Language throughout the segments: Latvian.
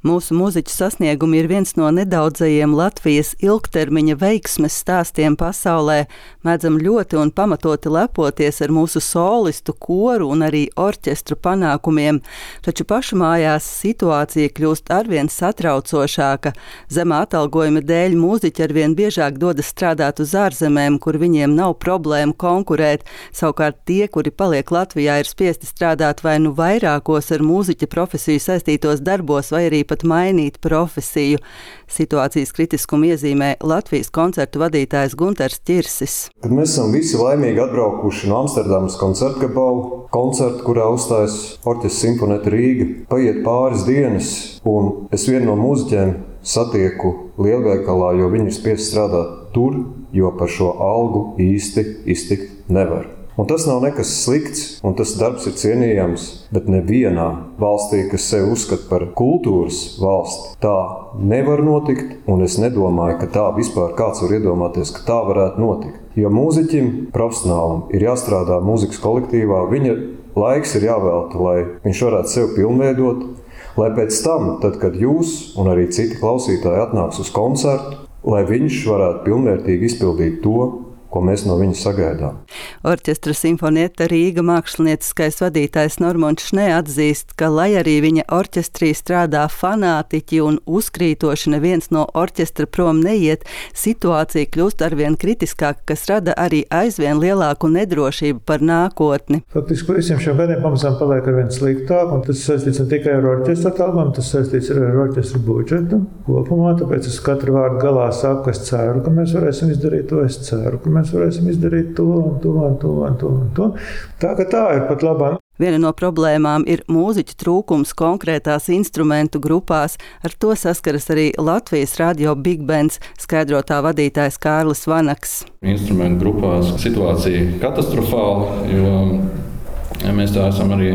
Mūsu mūziķu sasniegumi ir viens no nedaudzajiem Latvijas ilgtermiņa veiksmes stāstiem pasaulē. Mēdzam ļoti un pamatoti lepoties ar mūsu solistu, koru un arī orķestru panākumiem, taču pašmājās situācija kļūst arvien satraucošāka. Zemā atalgojuma dēļ mūziķi arvien biežāk dodas strādāt uz ārzemēm, kur viņiem nav problēmu konkurēt. Savukārt tie, kuri paliek Latvijā, ir spiesti strādāt vai nu vairākos ar mūziķa profesiju saistītos darbos, vai arī pat mainīt profesiju. Situācijas kritiskumu iezīmē Latvijas koncertu vadītājs Gunters Čirsis. Kad mēs esam visi laimīgi atbraukuši no Amsterdamas koncerta gabalu, koncertu, kurā uzstājas Orķestra Simfonēta Rīga, paiet pāris dienas, un es vienu no mūziķiem satieku lielveikalā, jo viņi ir spiest strādāt tur, jo par šo algu īsti iztikt nevar. Un tas nav nekas slikts, un tas darbs ir cienījams, bet nevienā valstī, kas sevi uzskata par kultūras valsti, tā nevar notikt, un es nedomāju, ka tā vispār kāds var iedomāties, ka tā varētu notikt. Jo mūziķim, profesionālam, ir jāstrādā mūzikas kolektīvā, viņa laiks ir jāvelta, lai viņš varētu sevi pilnveidot, lai pēc tam, tad, kad jūs un arī citi klausītāji atnāks uz koncertu, lai viņš varētu pilnvērtīgi izpildīt to, ko mēs no viņa sagaidām. Orķestra simfonieta Rīga mākslinieckais vadītājs Normons Šnē atzīst, ka, lai arī viņa orķestrī strādā fanātiķi un uzkrītoši neviens no orķestra prom neiet, situācija kļūst arvien kritiskāka, kas rada arī aizvien lielāku nedrošību par nākotni. Faktiski visiem šiem gadiem pamazām paliek arvien sliktāk, un tas saistīts ne tikai ar orķestra atalgojumu, tas saistīts arī ar orķestra budžetu kopumā, tāpēc es katru vārdu galā saku, ka es ceru, ka mēs varēsim izdarīt to, es ceru, ka mēs mēs varēsim izdarīt to un to un to un to. Un to. Tā ka tā ir pat labā. Viena no problēmām ir mūziķu trūkums konkrētās instrumentu grupās. Ar to saskaras arī Latvijas radio Big Bands skaidrotā vadītājs Kārlis Vanaks. Instrumentu grupās situācija katastrofāla, jo ja mēs tā esam arī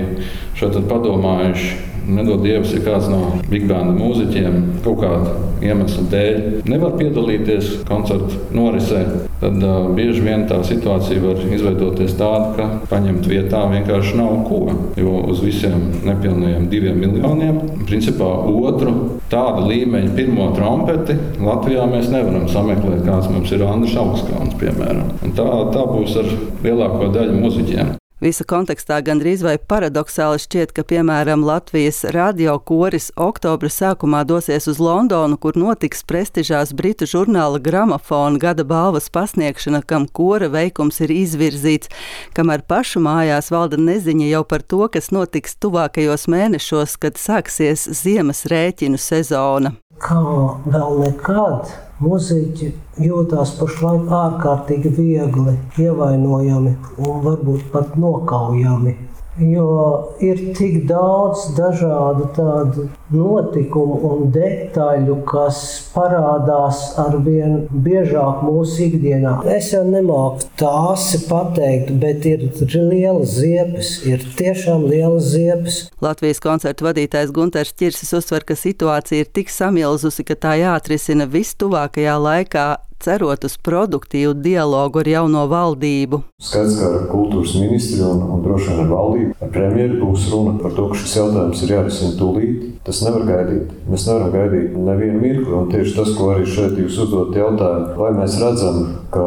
padomājuši Nedod Dievs, ja kāds no Big Band mūziķiem kaut kāda iemesla dēļ nevar piedalīties koncertu norisē, tad uh, bieži vien tā situācija var izveidoties tāda, ka paņemt vietā vienkārši nav ko. Jo uz visiem nepilniem diviem miljoniem, principā otru tādu līmeņa pirmo trompeti Latvijā mēs nevaram sameklēt, kāds mums ir Andris Augstkalns, piemēram. Un tā, tā būs ar lielāko daļu mūziķiem. Visa kontekstā gandrīz vai paradoxāli šķiet, ka, piemēram, Latvijas radio koris oktobra sākumā dosies uz Londonu, kur notiks prestižās britu žurnāla gramofona gada balvas pasniegšana, kam kora veikums ir izvirzīts, kamēr pašu mājās valda neziņa jau par to, kas notiks tuvākajos mēnešos, kad sāksies ziemas rēķinu sezona. Kā vēl nekad Mūziķi jūtas pašlaik ārkārtīgi viegli ievainojami un varbūt pat nokaujami. Jo ir tik daudz dažādu tādu notikumu un detaļu, kas parādās ar vien biežāk mūsu ikdienā. Es jau nemāku tās pateikt, bet ir lielas ziepes, ir tiešām lielas ziepes. Latvijas koncertu vadītājs Gunārs Čirsis uzsver, ka situācija ir tik samilzusi, ka tā jāatrisina vistuvākajā laikā cerot uz produktīvu dialogu ar jauno valdību. Skaidrs, ka ar kultūras ministru un, un droši vien ar valdību, ar premjeru būs runa par to, ka šis jautājums ir jārisina tūlīt. Tas nevar gaidīt. Mēs nevaram gaidīt nevienu mirkli. Un tieši tas, ko arī šeit jūs uzdot jautājumu, vai mēs redzam, ka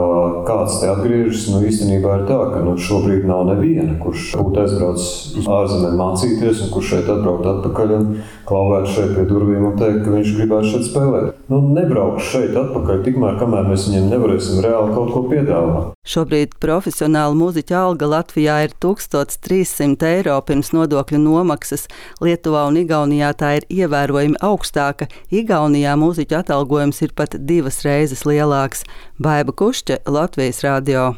kāds te atgriežas, nu īstenībā ir tā, ka nu, šobrīd nav neviena, kurš būtu aizbraucis uz ārzemēm mācīties un kurš šeit atbraukt atpakaļ un klauvēt šeit pie durvīm un teikt, ka viņš gribētu šeit spēlēt. Nu, nebraukšu šeit atpakaļ, tikmēr, kamēr mēs viņiem nevarēsim reāli kaut ko piedāvāt. Šobrīd profesionāla mūziķa alga Latvijā ir 1300 eiro pirms nodokļu nomaksas. Lietuvā un Igaunijā tā ir ievērojami augstāka. Igaunijā mūziķa atalgojums ir pat divas reizes lielāks. Baiba Kušķe, Latvijas radio.